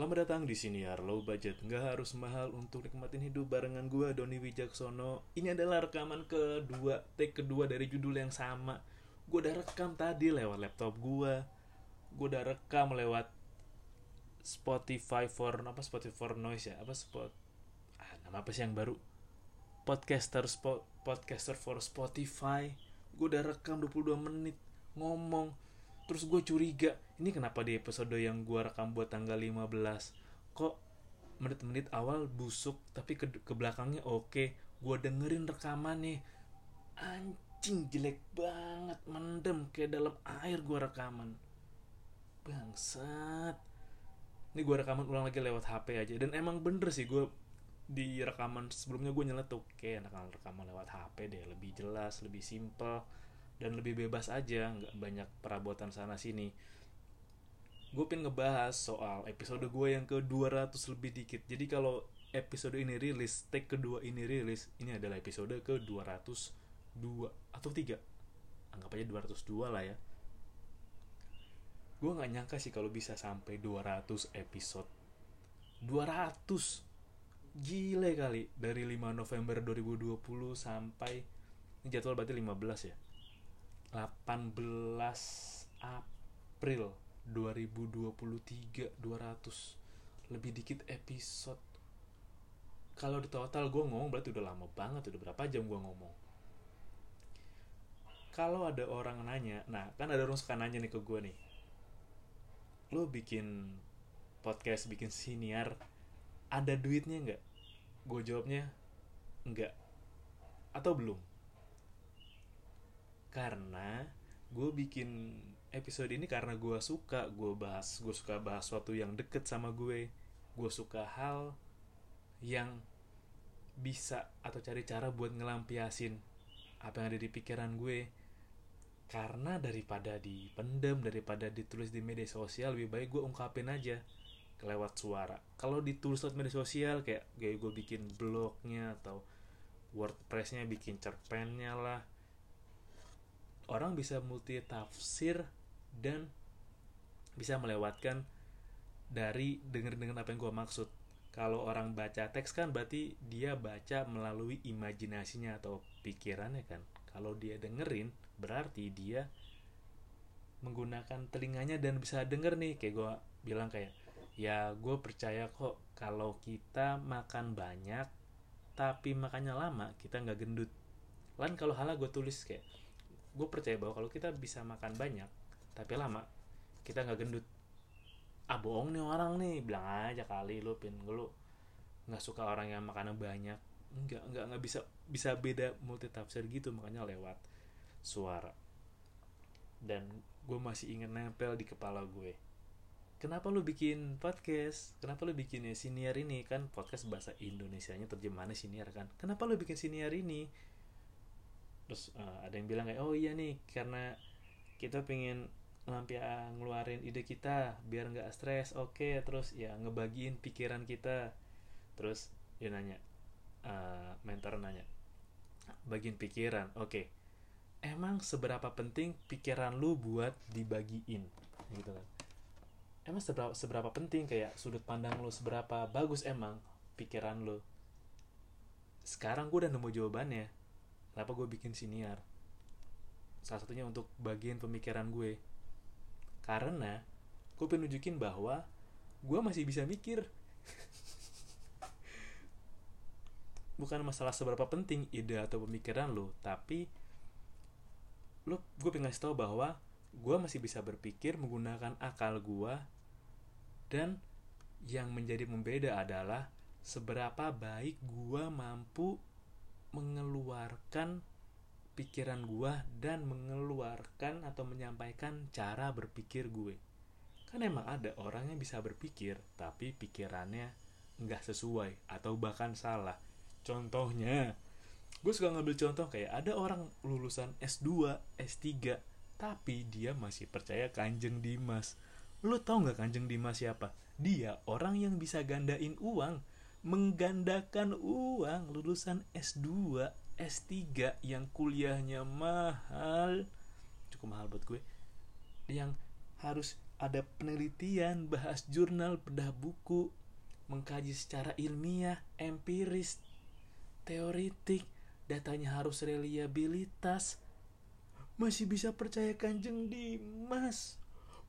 Selamat datang di sini ya, low budget, nggak harus mahal untuk nikmatin hidup barengan gue Doni Wijaksono. Ini adalah rekaman kedua, take kedua dari judul yang sama. Gue udah rekam tadi lewat laptop gue. Gue udah rekam lewat Spotify for apa Spotify for noise ya, apa spot ah, nama apa sih yang baru? Podcaster spot podcaster for Spotify. Gue udah rekam 22 menit ngomong terus gue curiga ini kenapa di episode yang gue rekam buat tanggal 15 kok menit-menit awal busuk tapi ke, ke belakangnya oke gue dengerin rekaman nih. Anjing jelek banget mendem kayak dalam air gue rekaman. Bangsat. Ini gue rekaman ulang lagi lewat HP aja dan emang bener sih gue di rekaman sebelumnya gue nyeletuk kayak enak rekaman lewat HP deh lebih jelas lebih simple dan lebih bebas aja nggak banyak perabotan sana sini. Gue pengen ngebahas soal episode gue yang ke 200 lebih dikit. Jadi kalau episode ini rilis take kedua ini rilis ini adalah episode ke 202 atau 3 anggap aja 202 lah ya. Gue nggak nyangka sih kalau bisa sampai 200 episode. 200 gile kali. Dari 5 November 2020 sampai ini jadwal berarti 15 ya 18 April 2023 200 lebih dikit episode. Kalau di total gue ngomong berarti udah lama banget udah berapa jam gue ngomong. Kalau ada orang nanya nah kan ada orang suka nanya nih ke gue nih. Lo bikin podcast bikin siniar ada duitnya nggak? Gue jawabnya enggak atau belum karena gue bikin episode ini karena gue suka gue bahas gue suka bahas sesuatu yang deket sama gue. Gue suka hal yang bisa atau cari cara buat ngelampiasin apa yang ada di pikiran gue. Karena daripada dipendem daripada ditulis di media sosial lebih baik gue ungkapin aja lewat suara. Kalau ditulis lewat media sosial kayak kayak gue bikin blognya atau wordpressnya bikin cerpennya lah orang bisa multi tafsir dan bisa melewatkan dari denger dengan apa yang gue maksud. Kalau orang baca teks kan berarti dia baca melalui imajinasinya atau pikirannya kan. Kalau dia dengerin berarti dia menggunakan telinganya dan bisa denger nih. Kayak gue bilang kayak ya gue percaya kok kalau kita makan banyak tapi makannya lama kita nggak gendut. Kan kalau halah gue tulis kayak gue percaya bahwa kalau kita bisa makan banyak tapi lama kita nggak gendut. Ah bohong nih orang nih. Bilang aja kali lu pin lu nggak suka orang yang makannya banyak. Nggak nggak nggak bisa bisa beda multi tafsir gitu makanya lewat suara. Dan gue masih ingin nempel di kepala gue. Kenapa lu bikin podcast? Kenapa lu bikin ya siniar ini? Kan podcast bahasa Indonesia nya terjemahannya siniar kan. Kenapa lu bikin siniar ini terus uh, ada yang bilang kayak oh iya nih karena kita pengen lampiah ngeluarin ide kita biar nggak stres oke. Okay, terus ya ngebagiin pikiran kita. Terus dia nanya uh, mentor nanya bagian pikiran oke. Okay. emang seberapa penting pikiran lu buat dibagiin? Gitu kan. Emang seberapa seberapa penting kayak sudut pandang lu seberapa bagus emang pikiran lu? Sekarang gue udah nemu jawabannya kenapa gue bikin siniar? Salah satunya untuk bagian pemikiran gue. Karena gue pengen nunjukin bahwa gue masih bisa mikir. Bukan masalah seberapa penting ide atau pemikiran lo tapi lo gue pengen ngasih tau bahwa gue masih bisa berpikir menggunakan akal gue dan yang menjadi membeda adalah seberapa baik gue mampu mengeluarkan pikiran gue dan mengeluarkan atau menyampaikan cara berpikir gue. Kan emang ada orang yang bisa berpikir tapi pikirannya nggak sesuai atau bahkan salah. Contohnya gue suka ngambil contoh kayak ada orang lulusan S2 S3 tapi dia masih percaya kanjeng Dimas. Lu tau nggak kanjeng Dimas siapa? Dia orang yang bisa gandain uang menggandakan uang lulusan S2 S3 yang kuliahnya mahal. Cukup mahal buat gue. Yang harus ada penelitian bahas jurnal bedah buku mengkaji secara ilmiah empiris teoritik datanya harus reliabilitas. Masih bisa percaya kanjeng Dimas.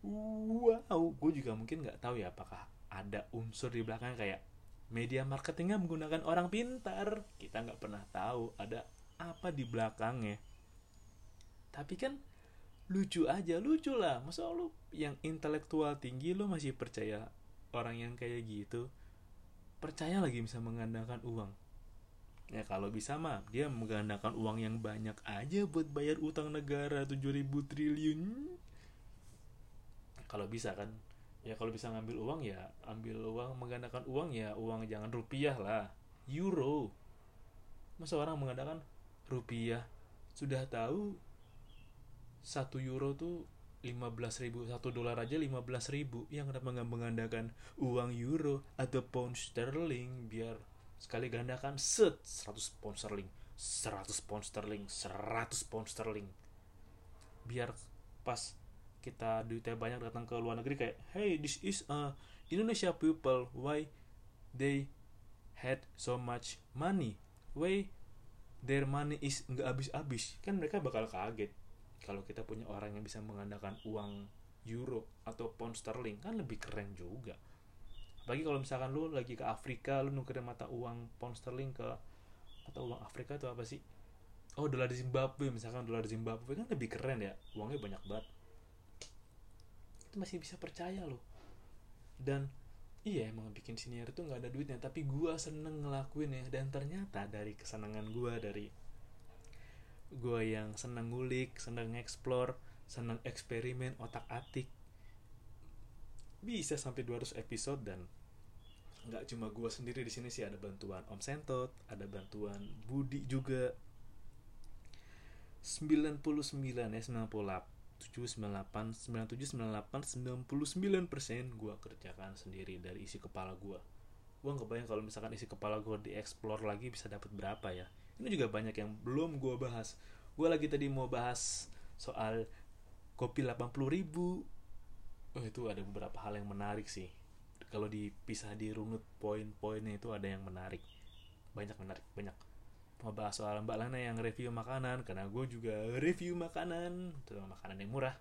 Wow gue juga mungkin nggak tahu ya apakah ada unsur di belakang kayak media marketingnya menggunakan orang pintar. Kita nggak pernah tahu ada apa di belakangnya. Tapi kan lucu aja lucu lah. Masa lu yang intelektual tinggi lu masih percaya orang yang kayak gitu? Percaya lagi bisa mengandalkan uang. Ya kalau bisa mah dia menggandakan uang yang banyak aja buat bayar utang negara 7000 triliun. Kalau bisa kan ya kalau bisa ngambil uang ya ambil uang menggandakan uang ya uang jangan rupiah lah. Euro. Masa orang menggandakan rupiah? Sudah tahu satu euro tuh 15 ribu satu dolar aja 15 ribu. Yang kenapa nggak menggandakan uang euro atau pound sterling biar sekali gandakan set 100 pound sterling 100 pound sterling 100 pound sterling. Biar pas kita duitnya banyak datang ke luar negeri kayak hey this is a Indonesia people. Why they had so much money? Why their money is nggak habis-habis? Kan mereka bakal kaget kalau kita punya orang yang bisa mengandalkan uang euro atau pound sterling. Kan lebih keren juga. Apalagi kalau misalkan lu lagi ke Afrika lu nukerin mata uang pound sterling ke atau uang Afrika itu apa sih? Oh dolar Zimbabwe misalkan dolar Zimbabwe kan lebih keren ya. Uangnya banyak banget itu masih bisa percaya loh. Dan iya emang bikin senior itu nggak ada duitnya tapi gua seneng ngelakuin ya dan ternyata dari kesenangan gua dari gue yang seneng ngulik seneng explore seneng eksperimen otak atik bisa sampai 200 episode dan nggak cuma gue sendiri di sini sih ada bantuan Om Sentot ada bantuan Budi juga. 99 ya 98 7, 98, 97, 98, 99 persen gue kerjakan sendiri dari isi kepala gue gue nggak bayang kalau misalkan isi kepala gue dieksplor lagi bisa dapat berapa ya. Ini juga banyak yang belum gue bahas. Gue lagi tadi mau bahas soal kopi 80 ribu. Oh itu ada beberapa hal yang menarik sih. Kalau dipisah di runut poin-poinnya itu ada yang menarik. Banyak menarik banyak mau soal Mbak Lana yang review makanan karena gue juga review makanan. Itu makanan yang murah.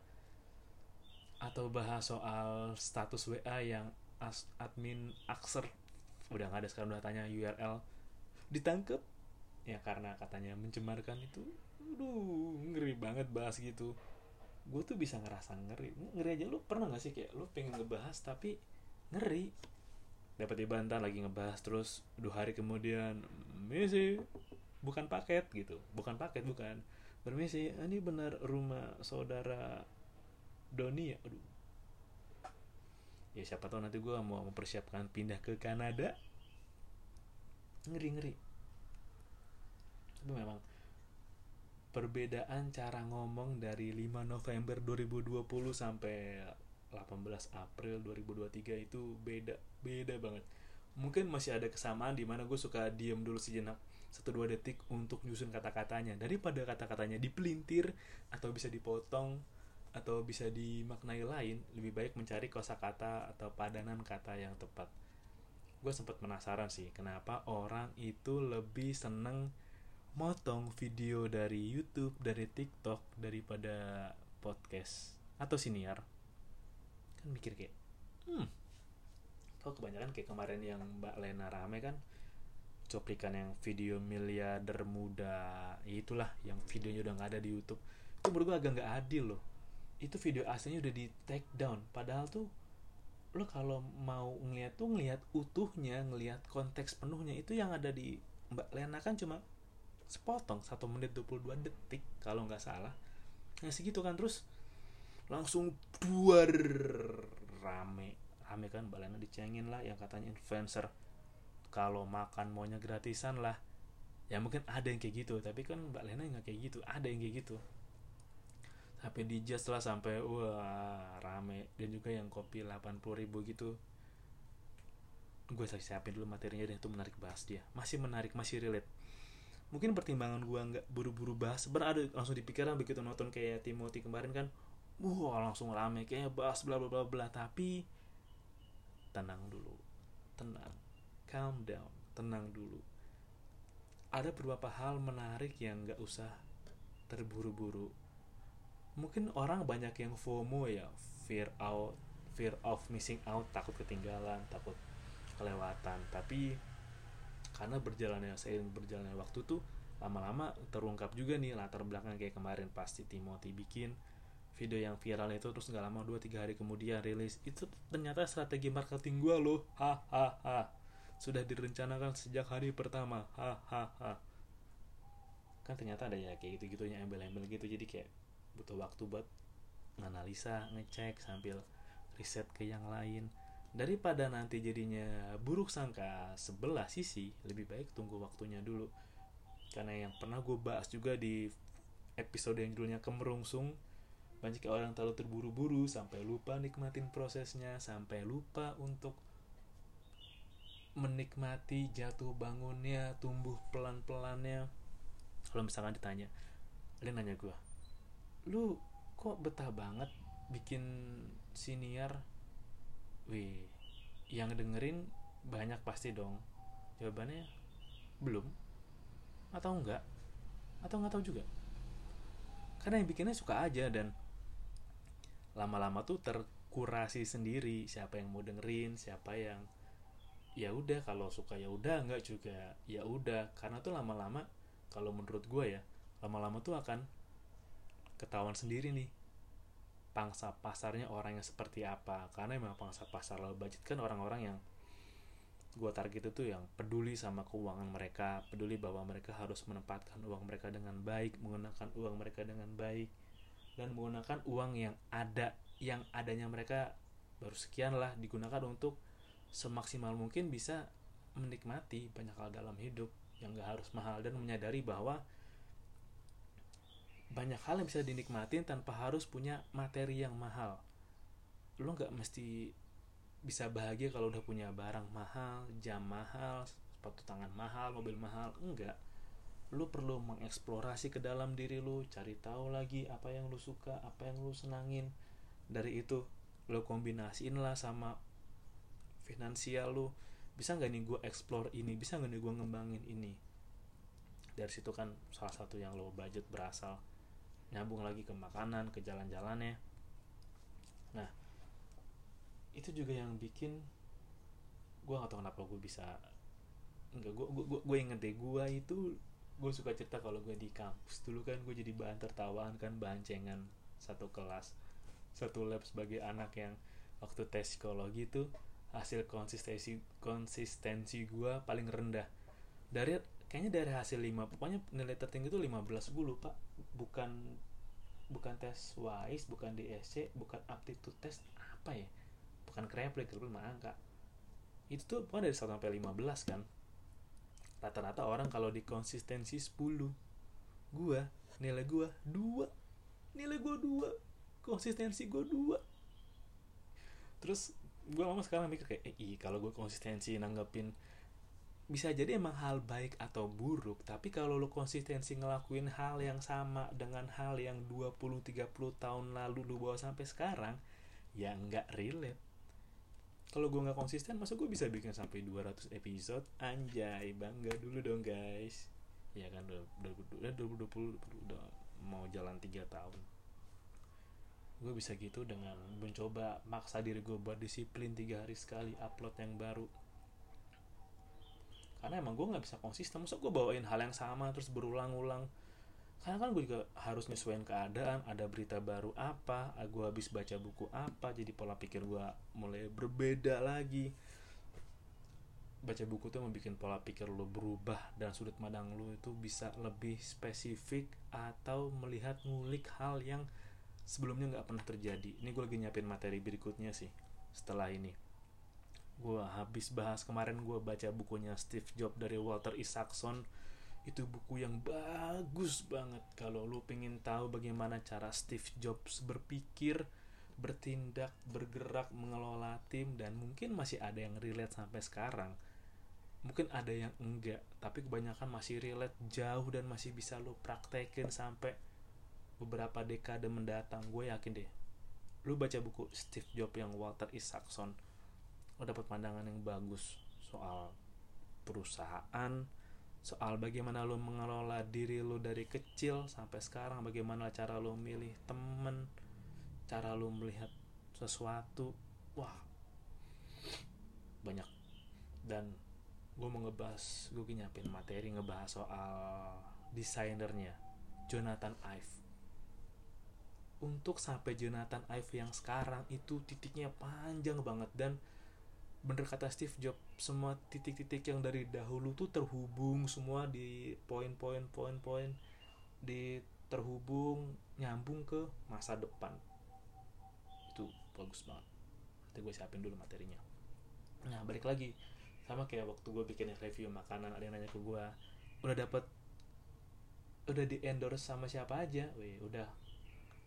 Atau bahas soal status WA yang admin Akser udah nggak ada sekarang udah tanya URL ditangkep? Ya karena katanya mencemarkan itu aduh ngeri banget bahas gitu. Gue tuh bisa ngerasa ngeri. Ngeri aja. Lu pernah gak sih kayak lu pengen ngebahas tapi ngeri? Dapat dibantah lagi ngebahas terus dua hari kemudian misi bukan paket gitu. Bukan paket bukan. Permisi ini benar rumah saudara Doni ya? Aduh. Ya siapa tahu nanti gue mau mempersiapkan pindah ke Kanada. Ngeri ngeri itu memang perbedaan cara ngomong dari 5 November 2020 sampai 18 April 2023 itu beda beda banget. Mungkin masih ada kesamaan di mana gue suka diem dulu sejenak satu dua detik untuk nyusun kata-katanya. Daripada kata-katanya dipelintir atau bisa dipotong atau bisa dimaknai lain lebih baik mencari kosakata atau padanan kata yang tepat. Gue sempat penasaran sih kenapa orang itu lebih seneng motong video dari YouTube, dari TikTok daripada podcast atau siniar. Kan mikir kayak, hmm, kok kebanyakan kayak kemarin yang Mbak Lena rame kan, cuplikan yang video miliarder muda, itulah yang videonya udah nggak ada di YouTube. Itu menurut gue agak nggak adil loh. Itu video aslinya udah di take down, padahal tuh lo kalau mau ngeliat tuh ngeliat utuhnya, ngeliat konteks penuhnya itu yang ada di Mbak Lena kan cuma sepotong satu menit 22 detik kalau nggak salah ya segitu kan terus langsung buar rame rame kan balena dicengin lah yang katanya influencer kalau makan maunya gratisan lah. Ya mungkin ada yang kayak gitu tapi kan mbak Lena nggak kayak gitu. Ada yang kayak gitu. Sampai di just lah sampai wah rame. Dan juga yang kopi 80 ribu gitu. Gue siapin dulu materinya deh itu menarik bahas dia. Masih menarik masih relate. Mungkin pertimbangan gue nggak buru-buru bahas. Ada langsung di pikiran begitu nonton kayak Timothy kemarin kan. Wah langsung rame kayaknya bahas bla bla bla bla. Tapi tenang dulu. Tenang calm down tenang dulu. Ada beberapa hal menarik yang nggak usah terburu-buru. Mungkin orang banyak yang FOMO ya fear out fear of missing out takut ketinggalan takut kelewatan. Tapi karena berjalannya seiring berjalannya waktu tuh lama-lama terungkap juga nih latar belakang kayak kemarin pasti Timothy bikin video yang viral itu terus nggak lama 2-3 hari kemudian rilis. Itu ternyata strategi marketing gue loh. Hahaha sudah direncanakan sejak hari pertama. Hahaha kan ternyata ada ya kayak gitu gitunya embel-embel gitu. Jadi kayak butuh waktu buat nganalisa ngecek sambil riset ke yang lain. Daripada nanti jadinya buruk sangka sebelah sisi lebih baik tunggu waktunya dulu. Karena yang pernah gue bahas juga di episode yang judulnya kemerungsung banyak orang terlalu terburu-buru sampai lupa nikmatin prosesnya sampai lupa untuk menikmati jatuh bangunnya tumbuh pelan-pelannya. Kalau misalkan ditanya dia nanya gue lu kok betah banget bikin siniar? Wih yang dengerin banyak pasti dong. Jawabannya belum. Atau enggak? Atau enggak tahu juga. Karena yang bikinnya suka aja dan lama-lama tuh terkurasi sendiri siapa yang mau dengerin siapa yang ya udah kalau suka ya udah nggak juga ya udah. Karena tuh lama-lama kalau menurut gue ya lama-lama tuh akan ketahuan sendiri nih pangsa pasarnya orang yang seperti apa. Karena memang pangsa pasar low budget kan orang-orang yang gue target itu yang peduli sama keuangan mereka peduli bahwa mereka harus menempatkan uang mereka dengan baik menggunakan uang mereka dengan baik dan menggunakan uang yang ada yang adanya mereka baru sekian lah digunakan untuk semaksimal mungkin bisa menikmati banyak hal dalam hidup yang gak harus mahal dan menyadari bahwa banyak hal yang bisa dinikmatin tanpa harus punya materi yang mahal. Lo nggak mesti bisa bahagia kalau udah punya barang mahal jam mahal sepatu tangan mahal mobil mahal enggak. Lu perlu mengeksplorasi ke dalam diri lu cari tahu lagi apa yang lu suka apa yang lu senangin. Dari itu lu kombinasiin lah sama finansial lu bisa nggak nih gue explore ini? Bisa nggak nih gue ngembangin ini? Dari situ kan salah satu yang lo budget berasal. Nyambung lagi ke makanan ke jalan-jalannya. Nah itu juga yang bikin gue gak tau kenapa gue bisa enggak gue gue gue inget deh gue itu gue suka cerita kalau gue di kampus. Dulu kan gue jadi bahan tertawaan kan bahan cengan satu kelas satu lab sebagai anak yang waktu tes psikologi itu hasil konsistensi konsistensi gue paling rendah. Dari kayaknya dari hasil 5 pokoknya nilai tertinggi itu 15 gue lupa. Bukan bukan tes wise bukan DSC bukan aptitude test apa ya? Bukan kreplek lima angka itu tuh pokoknya dari 1 sampai 15 kan. Rata-rata orang kalau di konsistensi 10 gua nilai gua 2 nilai gua 2 konsistensi gua 2 terus gua mama sekarang mikir kayak eh iya kalau gua konsistensi nanggepin bisa jadi emang hal baik atau buruk tapi kalau lo konsistensi ngelakuin hal yang sama dengan hal yang 20-30 tahun lalu lo bawa sampai sekarang ya nggak relate. Kalau gue nggak konsisten masa gue bisa bikin sampai 200 episode? Anjay bangga dulu dong guys. Ya kan udah udah 2020 udah mau jalan 3 tahun gue bisa gitu dengan mencoba maksa diri gue buat disiplin tiga hari sekali upload yang baru. Karena emang gue nggak bisa konsisten masa gue bawain hal yang sama terus berulang-ulang. Karena kan gue juga harus nyesuaiin keadaan ada berita baru apa gue habis baca buku apa jadi pola pikir gue mulai berbeda lagi. Baca buku tuh membuat pola pikir lo berubah dan sudut pandang lo itu bisa lebih spesifik atau melihat ngulik hal yang sebelumnya nggak pernah terjadi. Ini gue lagi nyiapin materi berikutnya sih setelah ini. Gue habis bahas kemarin gue baca bukunya Steve Jobs dari Walter Isaacson. Itu buku yang bagus banget. Kalau lu pengen tahu bagaimana cara Steve Jobs berpikir bertindak bergerak mengelola tim dan mungkin masih ada yang relate sampai sekarang. Mungkin ada yang enggak tapi kebanyakan masih relate jauh dan masih bisa lu praktekin sampai beberapa dekade mendatang gue yakin deh lu baca buku Steve Jobs yang Walter Isaacson lu dapat pandangan yang bagus soal perusahaan soal bagaimana lu mengelola diri lu dari kecil sampai sekarang bagaimana cara lu milih temen cara lu melihat sesuatu. Wah banyak. Dan gue mau ngebahas gue nyapin materi ngebahas soal desainernya Jonathan Ive untuk sampai Jonathan Ive yang sekarang itu titiknya panjang banget. Dan bener kata Steve Jobs semua titik-titik yang dari dahulu tuh terhubung semua di poin-poin poin-poin di terhubung nyambung ke masa depan. Itu bagus banget. Nanti gue siapin dulu materinya. Nah balik lagi. Sama kayak waktu gue bikin review makanan ada yang nanya ke gue udah dapet udah di endorse sama siapa aja? Weh udah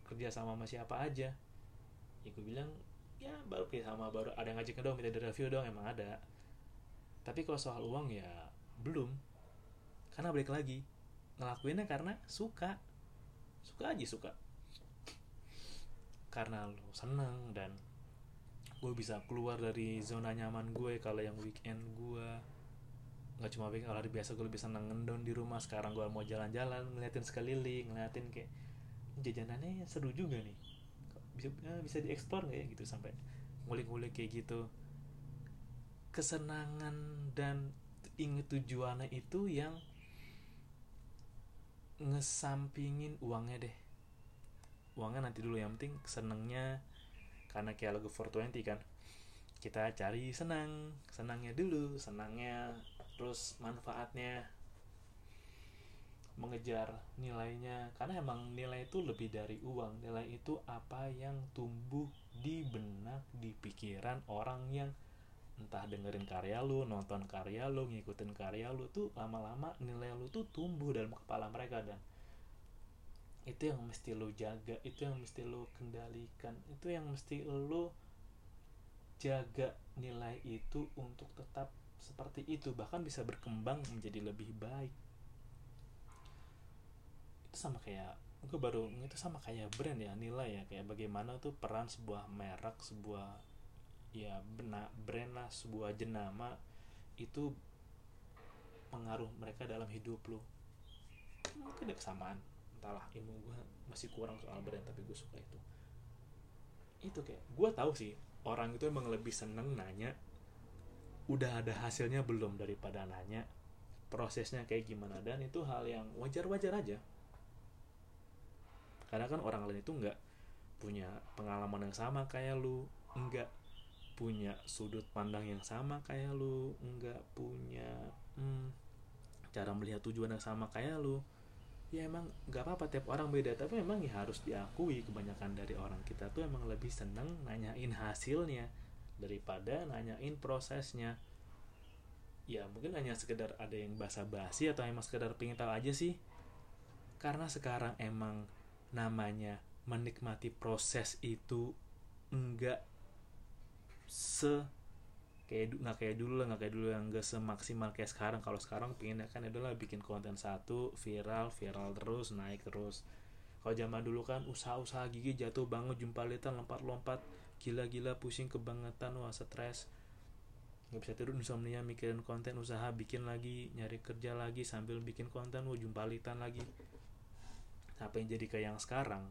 kerja sama sama siapa aja. Ya gue bilang ya baru kayak sama baru ada yang ngajakin dong minta di review dong emang ada. Tapi kalau soal uang ya belum. Karena balik lagi ngelakuinnya karena suka. Suka aja suka. Karena lo seneng dan gue bisa keluar dari zona nyaman gue kalau yang weekend gue nggak cuma weekend kalau hari biasa gue lebih seneng ngendon di rumah. Sekarang gue mau jalan-jalan ngeliatin sekeliling ngeliatin kayak jajanannya seru juga nih. Bisa eh, bisa dieksplor nggak ya gitu sampai ngulik-ngulik kayak gitu. Kesenangan dan inget tujuannya itu yang ngesampingin uangnya deh. Uangnya nanti dulu yang penting senengnya karena kayak lagu 420 kan. Kita cari senang senangnya dulu senangnya terus manfaatnya mengejar nilainya. Karena emang nilai itu lebih dari uang. Nilai itu apa yang tumbuh di benak di pikiran orang yang entah dengerin karya lu nonton karya lu ngikutin karya lu tuh lama-lama nilai lu tuh tumbuh dalam kepala mereka. Dan itu yang mesti lu jaga itu yang mesti lu kendalikan itu yang mesti lu jaga nilai itu untuk tetap seperti itu. Bahkan bisa berkembang menjadi lebih baik sama kayak gue baru itu sama kayak brand ya nilai ya kayak bagaimana tuh peran sebuah merek sebuah ya benak brand lah sebuah jenama itu pengaruh mereka dalam hidup lo mungkin ada kesamaan entahlah ilmu gue masih kurang soal brand tapi gue suka itu. Itu kayak gue tahu sih orang itu emang lebih seneng nanya udah ada hasilnya belum daripada nanya prosesnya kayak gimana dan itu hal yang wajar-wajar aja karena kan orang lain itu nggak punya pengalaman yang sama kayak lu nggak punya sudut pandang yang sama kayak lu nggak punya hmm, cara melihat tujuan yang sama kayak lu. Ya emang nggak apa-apa tiap orang beda. Tapi memang ya harus diakui kebanyakan dari orang kita tuh emang lebih seneng nanyain hasilnya daripada nanyain prosesnya. Ya mungkin hanya sekedar ada yang basa-basi atau emang sekedar pengen tahu aja sih. Karena sekarang emang namanya menikmati proses itu enggak se kayak nggak kayak dulu lah nggak kayak dulu yang gak semaksimal kayak sekarang. Kalau sekarang pengen kan adalah bikin konten satu viral viral terus naik terus. Kalau zaman dulu kan usaha-usaha gigi jatuh banget jumpa litan lompat-lompat gila-gila pusing kebangetan wah stres. Nggak bisa tidur insomnia mikirin konten usaha bikin lagi nyari kerja lagi sambil bikin konten wah jumpa litan lagi apa yang jadi kayak yang sekarang?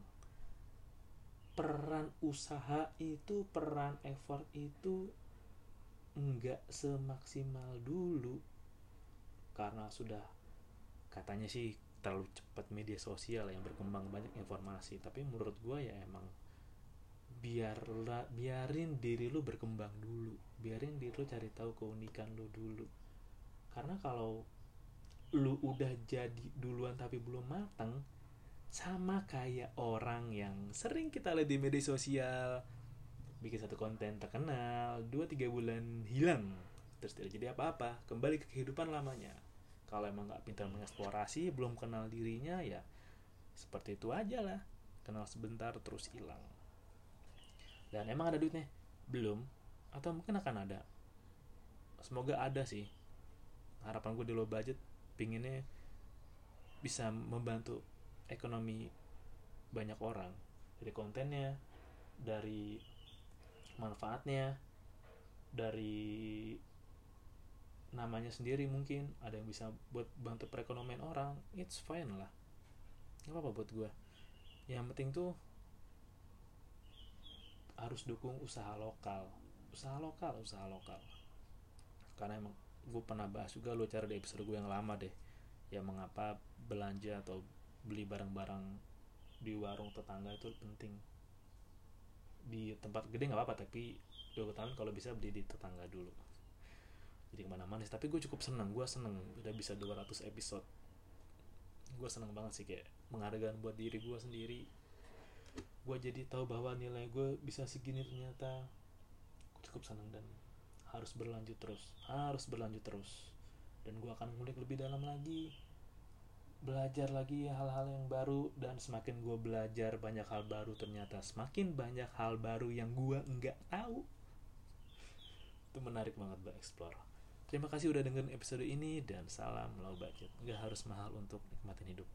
Peran usaha itu peran effort itu enggak semaksimal dulu. Karena sudah katanya sih terlalu cepat media sosial yang berkembang banyak informasi. Tapi menurut gue ya emang biarlah biarin diri lu berkembang dulu. Biarin diri lu cari tahu keunikan lu dulu. Karena kalau lu udah jadi duluan tapi belum matang sama kayak orang yang sering kita lihat di media sosial. Bikin satu konten terkenal dua tiga bulan hilang. Terus tidak jadi apa-apa kembali ke kehidupan lamanya. Kalau emang nggak pintar mengeksplorasi belum kenal dirinya ya seperti itu aja lah. Kenal sebentar terus hilang. Dan emang ada duitnya? Belum. Atau mungkin akan ada? Semoga ada sih. Harapan gue di low budget pinginnya bisa membantu ekonomi banyak orang. Dari kontennya dari manfaatnya dari namanya sendiri mungkin ada yang bisa buat bantu perekonomian orang it's fine lah. Nggak apa-apa buat gue yang penting tuh harus dukung usaha lokal. Usaha lokal usaha lokal. Karena emang gue pernah bahas juga lo cara di episode gue yang lama deh. Ya mengapa belanja atau beli barang-barang di warung tetangga itu penting. Di tempat gede nggak apa-apa tapi gue tahun kalau bisa beli di tetangga dulu. Jadi ke mana-mana tapi gue cukup seneng gue seneng udah bisa 200 episode. Gue seneng banget sih kayak menghargai buat diri gue sendiri. Gue jadi tahu bahwa nilai gue bisa segini ternyata. Cukup seneng dan harus berlanjut terus harus berlanjut terus. Dan gue akan ngulik lebih dalam lagi belajar lagi hal-hal yang baru dan semakin gue belajar banyak hal baru ternyata semakin banyak hal baru yang gue nggak tahu. Itu menarik banget buat explore. Terima kasih udah dengerin episode ini dan salam low budget. Nggak harus mahal untuk nikmatin hidup